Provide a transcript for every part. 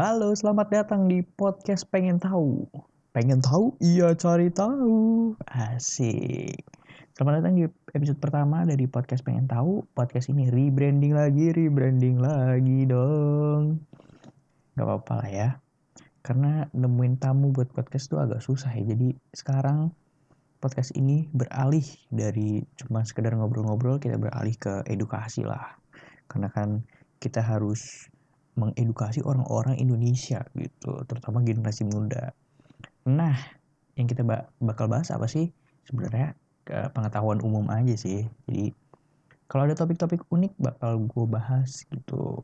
Halo, selamat datang di podcast Pengen Tahu. Pengen tahu? Iya, cari tahu. Asik. Selamat datang di episode pertama dari podcast Pengen Tahu. Podcast ini rebranding lagi, rebranding lagi dong. Gak apa-apa lah ya. Karena nemuin tamu buat podcast tuh agak susah ya. Jadi sekarang podcast ini beralih dari cuma sekedar ngobrol-ngobrol, kita beralih ke edukasi lah. Karena kan kita harus mengedukasi orang-orang Indonesia gitu, terutama generasi muda. Nah, yang kita bakal bahas apa sih? Sebenarnya pengetahuan umum aja sih. Jadi kalau ada topik-topik unik bakal gue bahas gitu.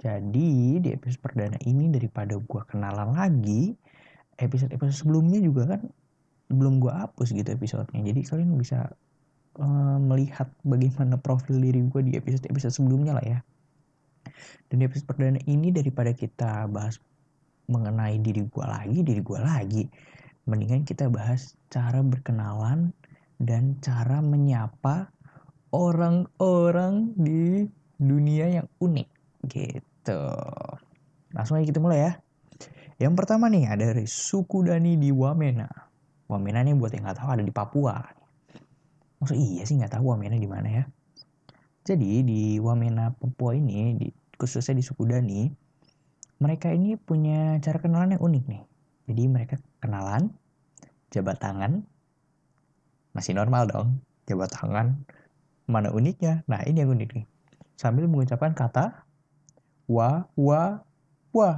Jadi di episode perdana ini daripada gue kenalan lagi, episode-episode sebelumnya juga kan belum gue hapus gitu episodenya. Jadi kalian bisa uh, melihat bagaimana profil diri gue di episode-episode sebelumnya lah ya. Dan di episode perdana ini daripada kita bahas mengenai diri gue lagi, diri gue lagi, mendingan kita bahas cara berkenalan dan cara menyapa orang-orang di dunia yang unik gitu. Langsung aja kita mulai ya. Yang pertama nih ada dari suku Dani di Wamena. Wamena nih buat yang nggak tahu ada di Papua. Maksud iya sih nggak tahu Wamena di mana ya? Jadi di Wamena Papua ini di khususnya di suku Dani, mereka ini punya cara kenalan yang unik nih. Jadi mereka kenalan, jabat tangan, masih normal dong, jabat tangan. Mana uniknya? Nah ini yang unik nih. Sambil mengucapkan kata wa, wa, wa.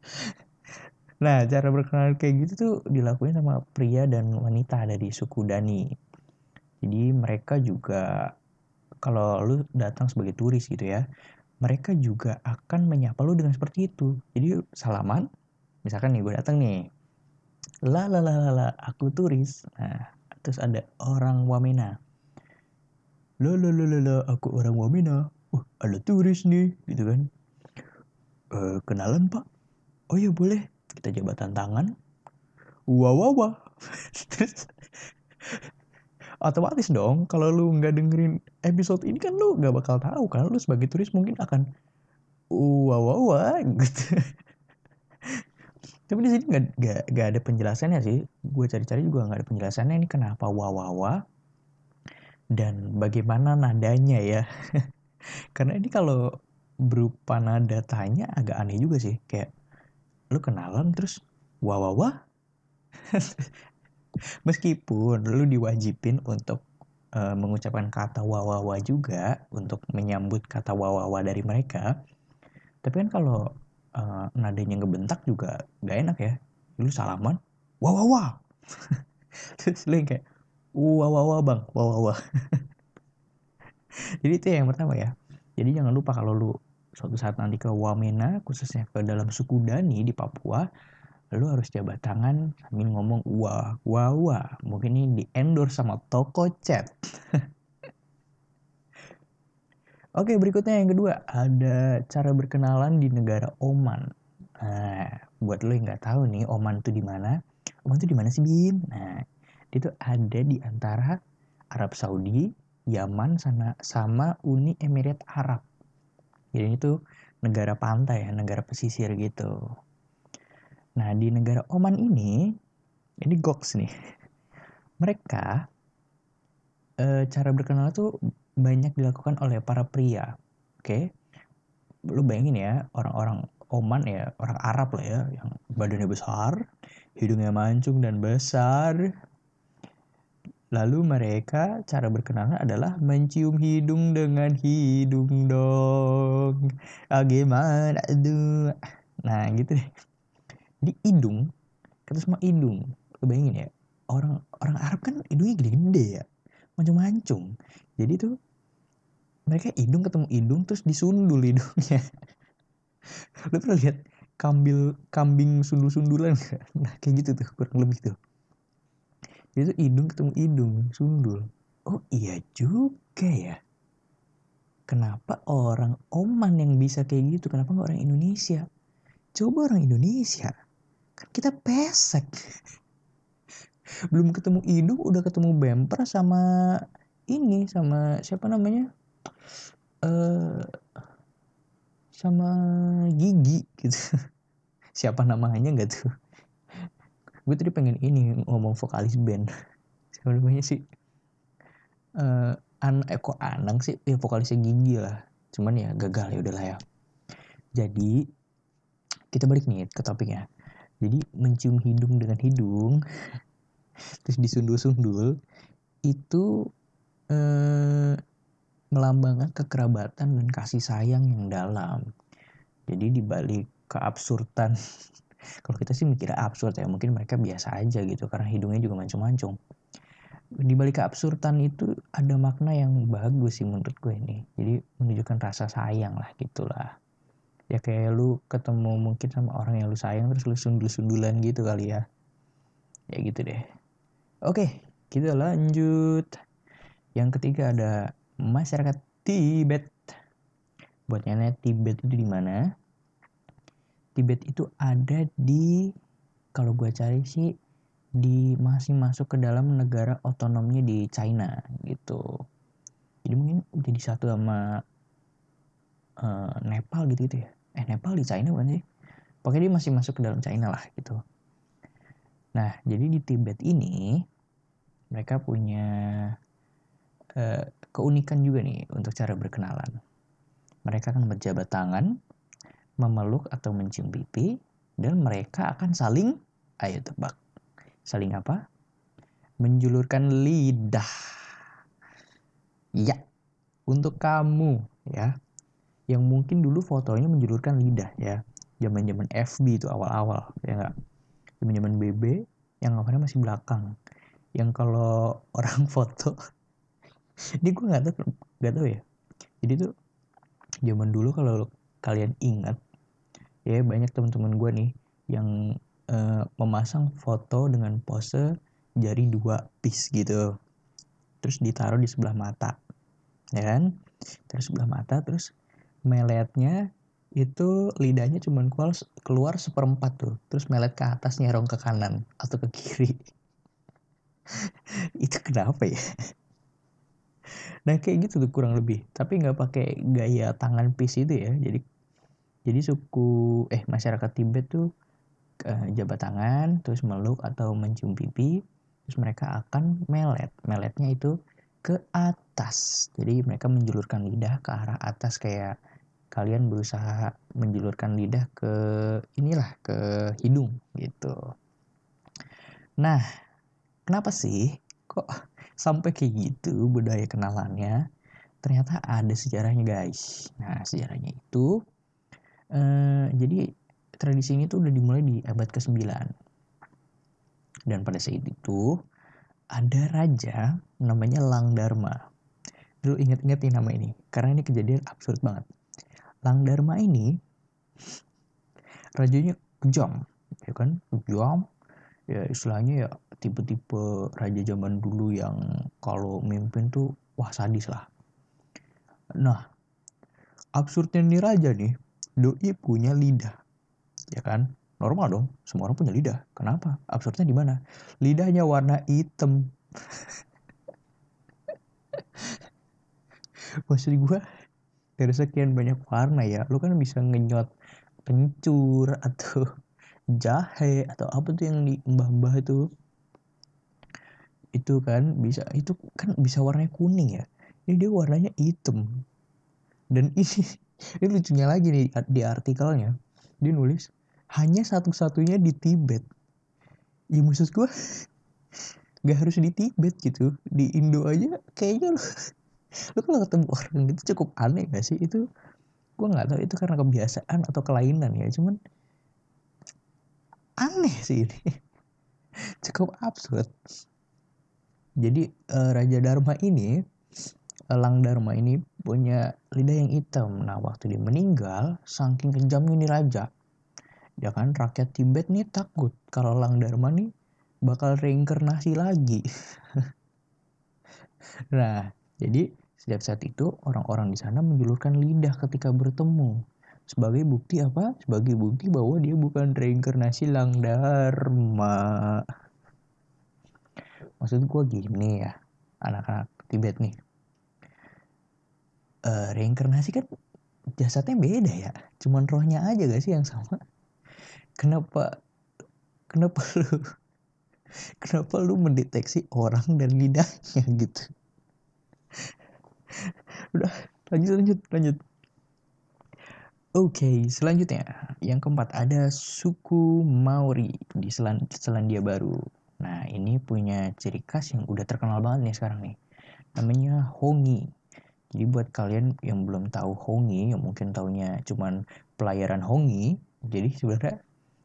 nah cara berkenalan kayak gitu tuh dilakuin sama pria dan wanita dari suku Dani. Jadi mereka juga kalau lu datang sebagai turis gitu ya, mereka juga akan menyapa lu dengan seperti itu. Jadi salaman, misalkan nih gue datang nih, la la la la, la aku turis. Nah, terus ada orang Wamena. Lo lo lo lo, aku orang Wamena. Wah, ada turis nih, gitu kan. E, kenalan pak? Oh iya boleh, kita jabatan tangan. Wah wah wah. otomatis dong kalau lu nggak dengerin episode ini kan lu nggak bakal tahu kan lu sebagai turis mungkin akan wah wah wah gitu. Tapi di sini nggak ada penjelasannya sih. Gue cari-cari juga nggak ada penjelasannya ini kenapa wah wah wah dan bagaimana nadanya ya. Karena ini kalau berupa nada tanya agak aneh juga sih kayak lu kenalan terus wah wah wah meskipun lu diwajibin untuk uh, mengucapkan kata wawawa juga untuk menyambut kata wawawa dari mereka tapi kan kalau uh, nadanya ngebentak juga gak enak ya. Lu salaman wawawa. Terus lu kayak wawawa bang wawawa. Jadi itu yang pertama ya. Jadi jangan lupa kalau lu suatu saat nanti ke Wamena khususnya ke dalam suku Dani di Papua lu harus jabat tangan sambil ngomong wah wah wah mungkin ini di endorse sama toko chat Oke berikutnya yang kedua ada cara berkenalan di negara Oman. Nah buat lo yang nggak tahu nih Oman itu di mana? Oman itu di mana sih Bim? Nah itu ada di antara Arab Saudi, Yaman, sana sama Uni Emirat Arab. Jadi itu negara pantai ya, negara pesisir gitu. Nah, di negara Oman ini, ini goks nih. Mereka e, cara berkenal itu banyak dilakukan oleh para pria. Oke. Okay? Lu bayangin ya, orang-orang Oman ya, orang Arab lah ya, yang badannya besar, hidungnya mancung dan besar. Lalu mereka cara berkenalan adalah mencium hidung dengan hidung dong. Ah, gimana aduh. Nah gitu deh di hidung kata semua hidung lu bayangin ya orang orang Arab kan hidungnya gede-gede ya mancung-mancung. Jadi tuh mereka hidung ketemu hidung terus disundul hidungnya. Lu pernah lihat kambil kambing sundul-sundulan nah kayak gitu tuh kurang lebih tuh. Jadi tuh hidung ketemu hidung sundul. Oh iya juga ya. Kenapa orang Oman yang bisa kayak gitu? Kenapa nggak orang Indonesia? Coba orang Indonesia kita pesek. Belum ketemu hidung udah ketemu bumper sama ini sama siapa namanya? Uh, sama gigi gitu. Siapa namanya nggak tuh gue tadi pengen ini ngomong vokalis band. Siapa namanya sih? Uh, an eh kok anang sih? Ya vokalisnya gigi lah. Cuman ya gagal ya udahlah ya. Jadi kita balik nih ke topiknya jadi mencium hidung dengan hidung terus disundul-sundul itu eh, melambangkan kekerabatan dan kasih sayang yang dalam. Jadi dibalik keabsurdan kalau kita sih mikirnya absurd ya mungkin mereka biasa aja gitu karena hidungnya juga mancung-mancung. Di balik keabsurdan itu ada makna yang bagus sih menurut gue ini jadi menunjukkan rasa sayang lah gitulah ya kayak lu ketemu mungkin sama orang yang lu sayang terus lu sundul-sundulan gitu kali ya. Ya gitu deh. Oke kita lanjut. Yang ketiga ada masyarakat Tibet. Buat nyanyi Tibet itu di mana? Tibet itu ada di kalau gue cari sih di masih masuk ke dalam negara otonomnya di China gitu. Jadi mungkin jadi satu sama uh, Nepal gitu, gitu ya eh Nepal di China bukan sih? Pokoknya dia masih masuk ke dalam China lah gitu. Nah jadi di Tibet ini mereka punya uh, keunikan juga nih untuk cara berkenalan. Mereka akan berjabat tangan memeluk atau mencium pipi dan mereka akan saling ayo tebak. Saling apa? Menjulurkan lidah. Ya untuk kamu ya yang mungkin dulu fotonya menjulurkan lidah ya. Zaman zaman FB itu awal-awal ya nggak? Zaman zaman BB yang ngapain masih belakang. Yang kalau orang foto ini gue nggak tahu nggak tahu ya. Jadi tuh zaman dulu kalau kalian ingat ya banyak teman-teman gue nih yang uh, memasang foto dengan pose jari dua piece gitu. Terus ditaruh di sebelah mata ya kan? Terus sebelah mata terus meletnya itu lidahnya cuma keluar, keluar seperempat tuh. Terus melet ke atas nyerong ke kanan atau ke kiri. Itu kenapa ya? Nah kayak gitu tuh kurang lebih. Tapi nggak pakai gaya tangan pis itu ya. Jadi jadi suku eh masyarakat Tibet tuh uh, jabat tangan terus meluk atau mencium pipi terus mereka akan melet. Meletnya itu ke atas jadi mereka menjulurkan lidah ke arah atas kayak kalian berusaha menjulurkan lidah ke inilah ke hidung gitu. Nah, kenapa sih kok sampai kayak gitu budaya kenalannya? Ternyata ada sejarahnya guys. Nah, sejarahnya itu eh, jadi tradisi ini tuh udah dimulai di abad ke-9. Dan pada saat itu ada raja namanya Lang Dharma. Dulu inget-inget nih nama ini karena ini kejadian absurd banget. Lang Dharma ini rajanya kejam ya kan? Kejam ya istilahnya ya tipe-tipe raja zaman dulu yang kalau mimpin tuh wah sadis lah. Nah absurdnya nih raja nih doi punya lidah ya kan normal dong semua orang punya lidah. Kenapa? Absurdnya di mana? Lidahnya warna hitam. Maksud gue dari sekian banyak warna ya lu kan bisa ngenyot kencur atau jahe atau apa tuh yang di mbah-mbah itu. Itu kan bisa itu kan bisa warnanya kuning ya. Ini dia warnanya hitam. Dan ini ini lucunya lagi nih di artikelnya. Dia nulis hanya satu-satunya di Tibet. Ya maksud gue gak harus di Tibet gitu. Di Indo aja kayaknya loh lu kalau ketemu orang gitu cukup aneh gak sih? Itu gue nggak tahu itu karena kebiasaan atau kelainan ya. Cuman aneh sih ini. Cukup absurd. Jadi uh, Raja Dharma ini Elang Dharma ini punya lidah yang hitam. Nah waktu dia meninggal, saking kejamnya nih raja. Ya kan rakyat Tibet nih takut kalau Elang Dharma nih bakal reinkarnasi lagi. nah jadi Sejak saat itu, orang-orang di sana menjulurkan lidah ketika bertemu. Sebagai bukti apa? Sebagai bukti bahwa dia bukan reinkarnasi Lang Dharma. Maksud gue gini ya, anak-anak Tibet nih. Uh, reinkarnasi kan jasadnya beda ya cuman rohnya aja gak sih yang sama kenapa? Kenapa lu? Kenapa lu mendeteksi orang dan lidahnya gitu? Udah lanjut lanjut lanjut. Oke okay, selanjutnya. Yang keempat ada suku Maori di Selan Selandia Baru. Nah ini punya ciri khas yang udah terkenal banget nih sekarang nih. Namanya hongi. Jadi buat kalian yang belum tahu hongi yang mungkin taunya cuman pelayaran hongi jadi sebenarnya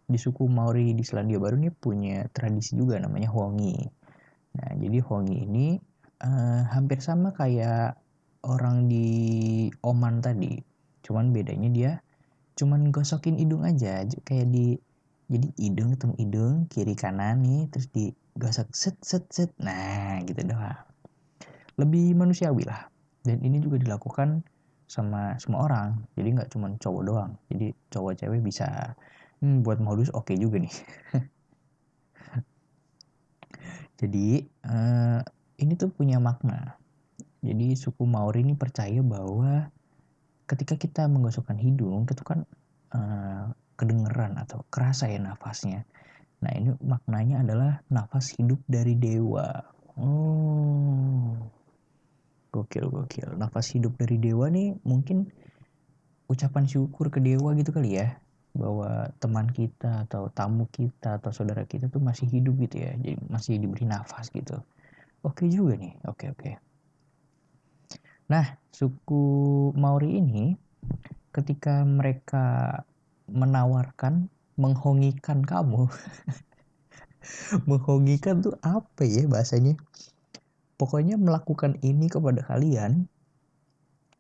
di suku Maori di Selandia Baru nih punya tradisi juga namanya hongi. Nah, jadi hongi ini uh, hampir sama kayak orang di Oman tadi. Cuman bedanya dia cuman gosokin hidung aja. Kayak di jadi hidung ketemu hidung kiri kanan nih terus digosok set set set. Nah gitu doang. Lebih manusiawi lah. Dan ini juga dilakukan sama semua orang. Jadi nggak cuma cowok doang. Jadi cowok cewek bisa hmm, buat modus oke okay juga nih. Jadi uh, ini tuh punya makna. Jadi suku Maori ini percaya bahwa ketika kita menggosokkan hidung itu kan uh, kedengeran atau kerasa ya nafasnya. Nah ini maknanya adalah nafas hidup dari dewa. Oh. Gokil gokil. Nafas hidup dari dewa nih mungkin ucapan syukur ke dewa gitu kali ya bahwa teman kita atau tamu kita atau saudara kita tuh masih hidup gitu ya jadi masih diberi nafas gitu. Oke juga nih oke oke. Nah suku Maori ini ketika mereka menawarkan menghongikan kamu menghongikan tuh apa ya bahasanya? Pokoknya melakukan ini kepada kalian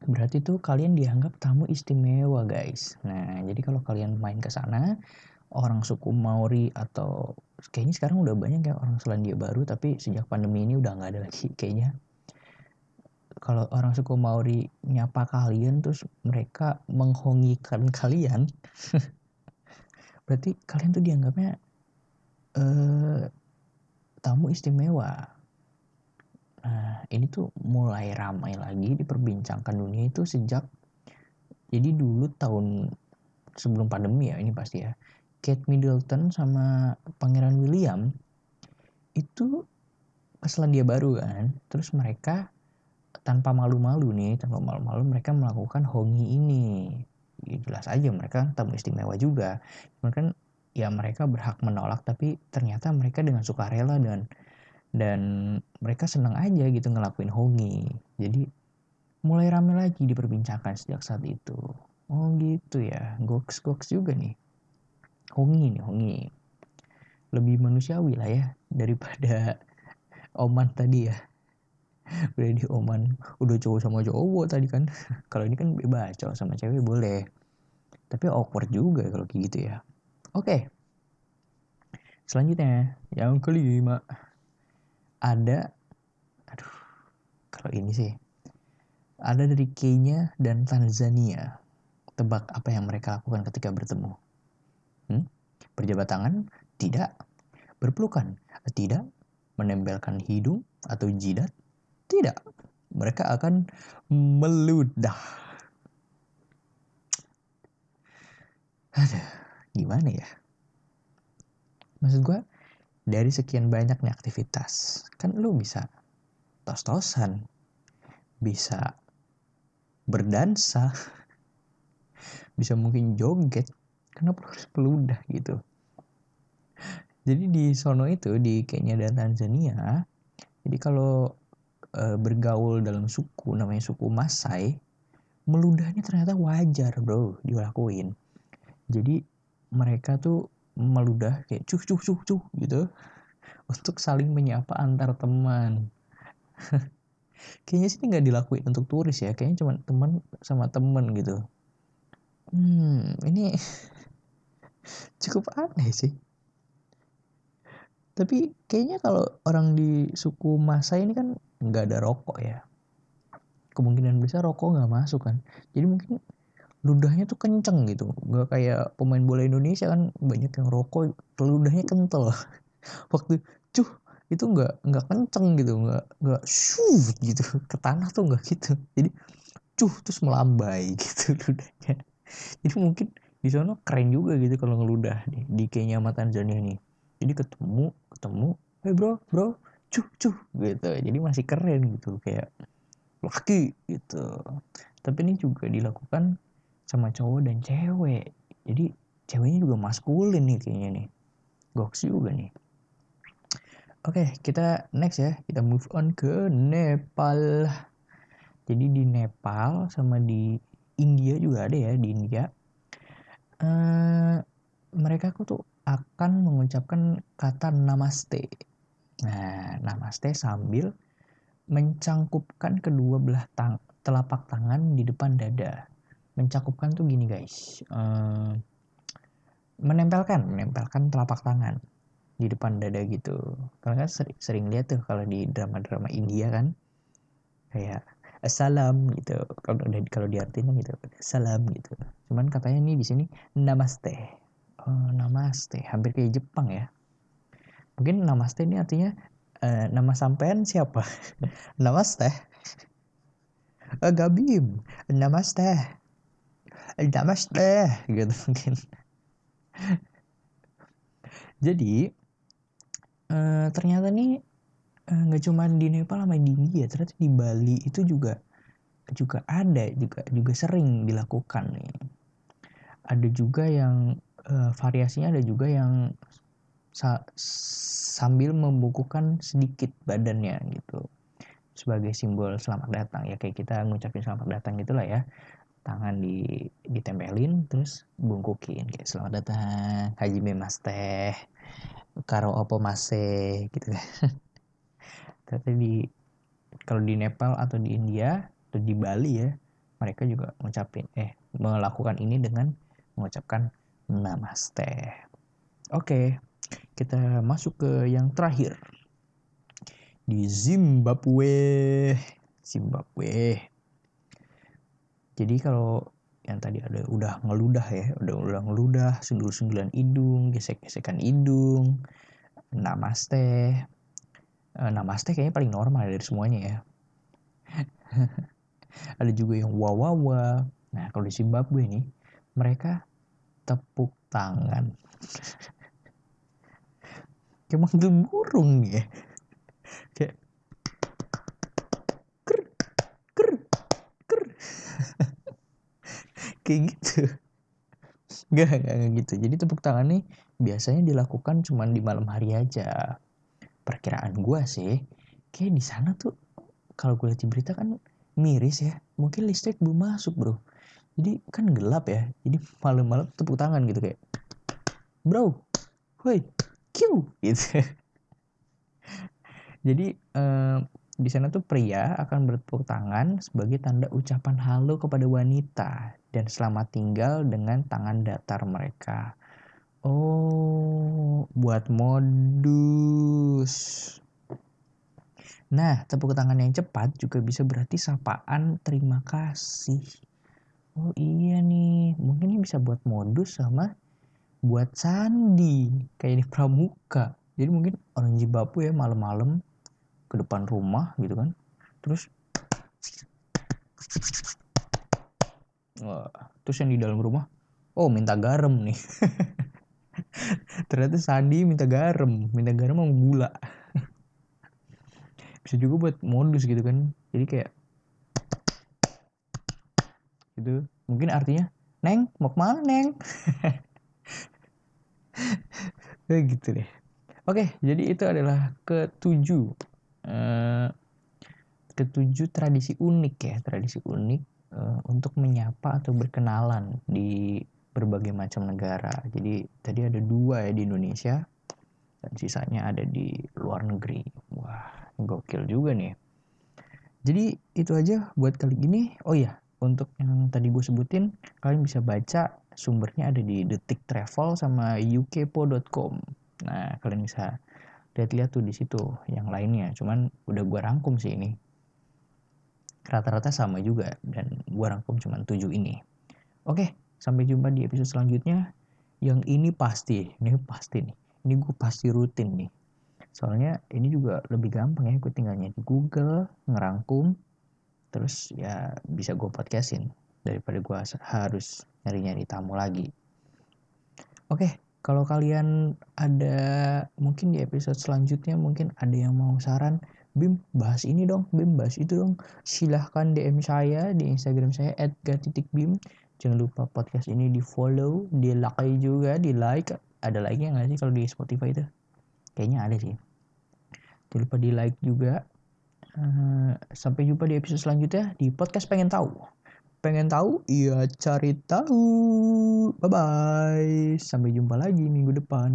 berarti tuh kalian dianggap tamu istimewa guys. Nah jadi kalau kalian main ke sana orang suku Maori atau kayaknya sekarang udah banyak kayak orang Selandia Baru tapi sejak pandemi ini udah nggak ada lagi kayaknya. Kalau orang suku Maori nyapa kalian terus mereka menghongikan kalian berarti kalian tuh dianggapnya uh, tamu istimewa Nah, ini tuh mulai ramai lagi diperbincangkan dunia itu sejak jadi dulu tahun sebelum pandemi ya ini pasti ya. Kate Middleton sama Pangeran William itu ke Selandia Baru kan. Terus mereka tanpa malu-malu nih, tanpa malu-malu mereka melakukan hongi ini. Ya, jelas aja mereka tamu istimewa juga. Kan ya mereka berhak menolak tapi ternyata mereka dengan sukarela dan dan mereka senang aja gitu ngelakuin hongi jadi mulai rame lagi diperbincangkan sejak saat itu. Oh gitu ya. Goks goks juga nih. Hongi nih hongi lebih manusiawi lah ya daripada oman tadi ya. Udah di oman. Udah cowok sama cowok tadi kan. Kalau ini kan bebas cowok sama cewek boleh. Tapi awkward juga kalau gitu ya. Oke. Selanjutnya yang kelima ada aduh kalau ini sih ada dari Kenya dan Tanzania tebak apa yang mereka lakukan ketika bertemu. Hmm? berjabat tangan? Tidak. Berpelukan? Tidak. Menempelkan hidung atau jidat? Tidak. Mereka akan meludah. Ada gimana ya? Maksud gue dari sekian banyak nih aktivitas kan lu bisa tos-tosan bisa berdansa bisa mungkin joget kenapa harus peludah gitu? Jadi di sono itu di Kenya dan Tanzania jadi kalau e, bergaul dalam suku namanya suku Masai meludahnya ternyata wajar bro dilakuin. Jadi mereka tuh meludah kayak cuh cuh cuh cuh gitu. Untuk saling menyapa antar teman. Kayaknya sih nggak dilakuin untuk turis ya. Kayaknya cuma teman sama teman gitu. Hmm ini cukup aneh sih. Tapi kayaknya kalau orang di suku Masa ini kan nggak ada rokok ya. Kemungkinan besar rokok nggak masuk kan. Jadi mungkin ludahnya tuh kenceng gitu. Nggak kayak pemain bola Indonesia kan banyak yang rokok ludahnya kental. Waktu cuh itu nggak nggak kenceng gitu nggak nggak shoot gitu. Ke tanah tuh nggak gitu. Jadi cuh terus melambai gitu ludahnya. Jadi mungkin di sana keren juga gitu kalau ngeludah nih di Kenya sama Tanzania nih jadi ketemu ketemu hey bro bro cuh cuh gitu. Jadi masih keren gitu kayak laki gitu. Tapi ini juga dilakukan sama cowok dan cewek. Jadi ceweknya juga maskulin nih kayaknya nih. Goks juga nih. Oke kita next ya. Kita move on ke Nepal. Jadi di Nepal sama di India juga ada ya di India. Uh, mereka tuh akan mengucapkan kata namaste. Nah, namaste sambil mencangkupkan kedua belah tang telapak tangan di depan dada. Mencangkupkan tuh gini guys, uh, menempelkan, menempelkan telapak tangan di depan dada gitu. Karena kan sering, sering lihat tuh kalau di drama-drama India kan, kayak salam gitu. Kalau kalau diartikan gitu salam gitu. Cuman katanya nih di sini namaste. Oh, namaste. Hampir kayak Jepang ya. Mungkin namaste ini artinya uh, nama sampean siapa? Namaste. Uh, Gabim. Namaste namaste gitu mungkin. Jadi uh, ternyata nih Eh, nggak uh, cuma di Nepal sama di India ternyata di Bali itu juga juga ada juga juga sering dilakukan nih. Ada juga yang uh, variasinya ada juga yang sa sambil membukukan sedikit badannya gitu. Sebagai simbol selamat datang ya kayak kita ngucapin selamat datang gitulah ya tangan di ditempelin terus bungkukin kayak selamat datang Haji Mas teh karo opo mase gitu kan. Ternyata di kalau di Nepal atau di India atau di Bali ya mereka juga mengucapin eh melakukan ini dengan mengucapkan namaste. Oke kita masuk ke yang terakhir. Di Zimbabwe. Zimbabwe jadi kalau yang tadi ada udah ngeludah ya udah udah ngeludah sendul-sendulan hidung gesek-gesekan hidung namaste. Uh, namaste kayaknya paling normal dari semuanya ya. Ada juga yang wawawa. Nah kalau di Zimbabwe nih mereka tepuk tangan. Kayak manggil burung ya kayak gitu. Gak, gak, gak gitu. Jadi tepuk tangan nih biasanya dilakukan cuma di malam hari aja. Perkiraan gue sih kayak di sana tuh kalau gue lihat di berita kan miris ya. Mungkin listrik belum masuk bro. Jadi kan gelap ya. Jadi malam-malam tepuk tangan gitu kayak bro woi Q gitu. Jadi eh, di sana tuh pria akan bertepuk tangan sebagai tanda ucapan halo kepada wanita dan selamat tinggal dengan tangan datar mereka Oh, buat modus. Nah, tepuk tangan yang cepat juga bisa berarti sapaan terima kasih. Oh iya nih, mungkin ini bisa buat modus sama buat sandi kayak di pramuka. Jadi mungkin orang Zimbabwe ya malam-malam ke depan rumah gitu kan. Terus Wah, terus yang di dalam rumah, oh minta garam nih. ternyata Sandi minta garam minta garam sama gula. Bisa juga buat modus gitu kan. Jadi kayak gitu. Mungkin artinya neng mau ke mana neng? Kayak gitu deh. Oke jadi itu adalah ketujuh uh, ketujuh tradisi unik ya tradisi unik uh, untuk menyapa atau berkenalan di berbagai macam negara. Jadi tadi ada dua ya di Indonesia dan sisanya ada di luar negeri. Wah, gokil juga nih. Jadi itu aja buat kali ini. Oh iya, untuk yang tadi gue sebutin, kalian bisa baca sumbernya ada di Detik Travel sama ukpo.com. Nah, kalian bisa lihat-lihat tuh di situ yang lainnya. Cuman udah gue rangkum sih ini. Rata-rata sama juga dan gue rangkum cuman tujuh ini. Oke, Sampai jumpa di episode selanjutnya. Yang ini pasti, ini pasti nih. Ini gue pasti rutin nih. Soalnya ini juga lebih gampang ya, gue tinggalnya di Google, ngerangkum, terus ya bisa gue podcastin daripada gue harus nyari-nyari tamu lagi oke kalau kalian ada mungkin di episode selanjutnya mungkin ada yang mau saran Bim bahas ini dong. Bim bahas itu dong. Silahkan DM saya di Instagram saya @gatitikbim. Jangan lupa podcast ini di follow di like juga di like ada like nya nggak sih kalau di Spotify itu? Kayaknya ada sih. Jangan lupa di like juga. Uh, sampai jumpa di episode selanjutnya di podcast pengen tahu. Pengen tahu? Iya cari tahu. Bye bye sampai jumpa lagi minggu depan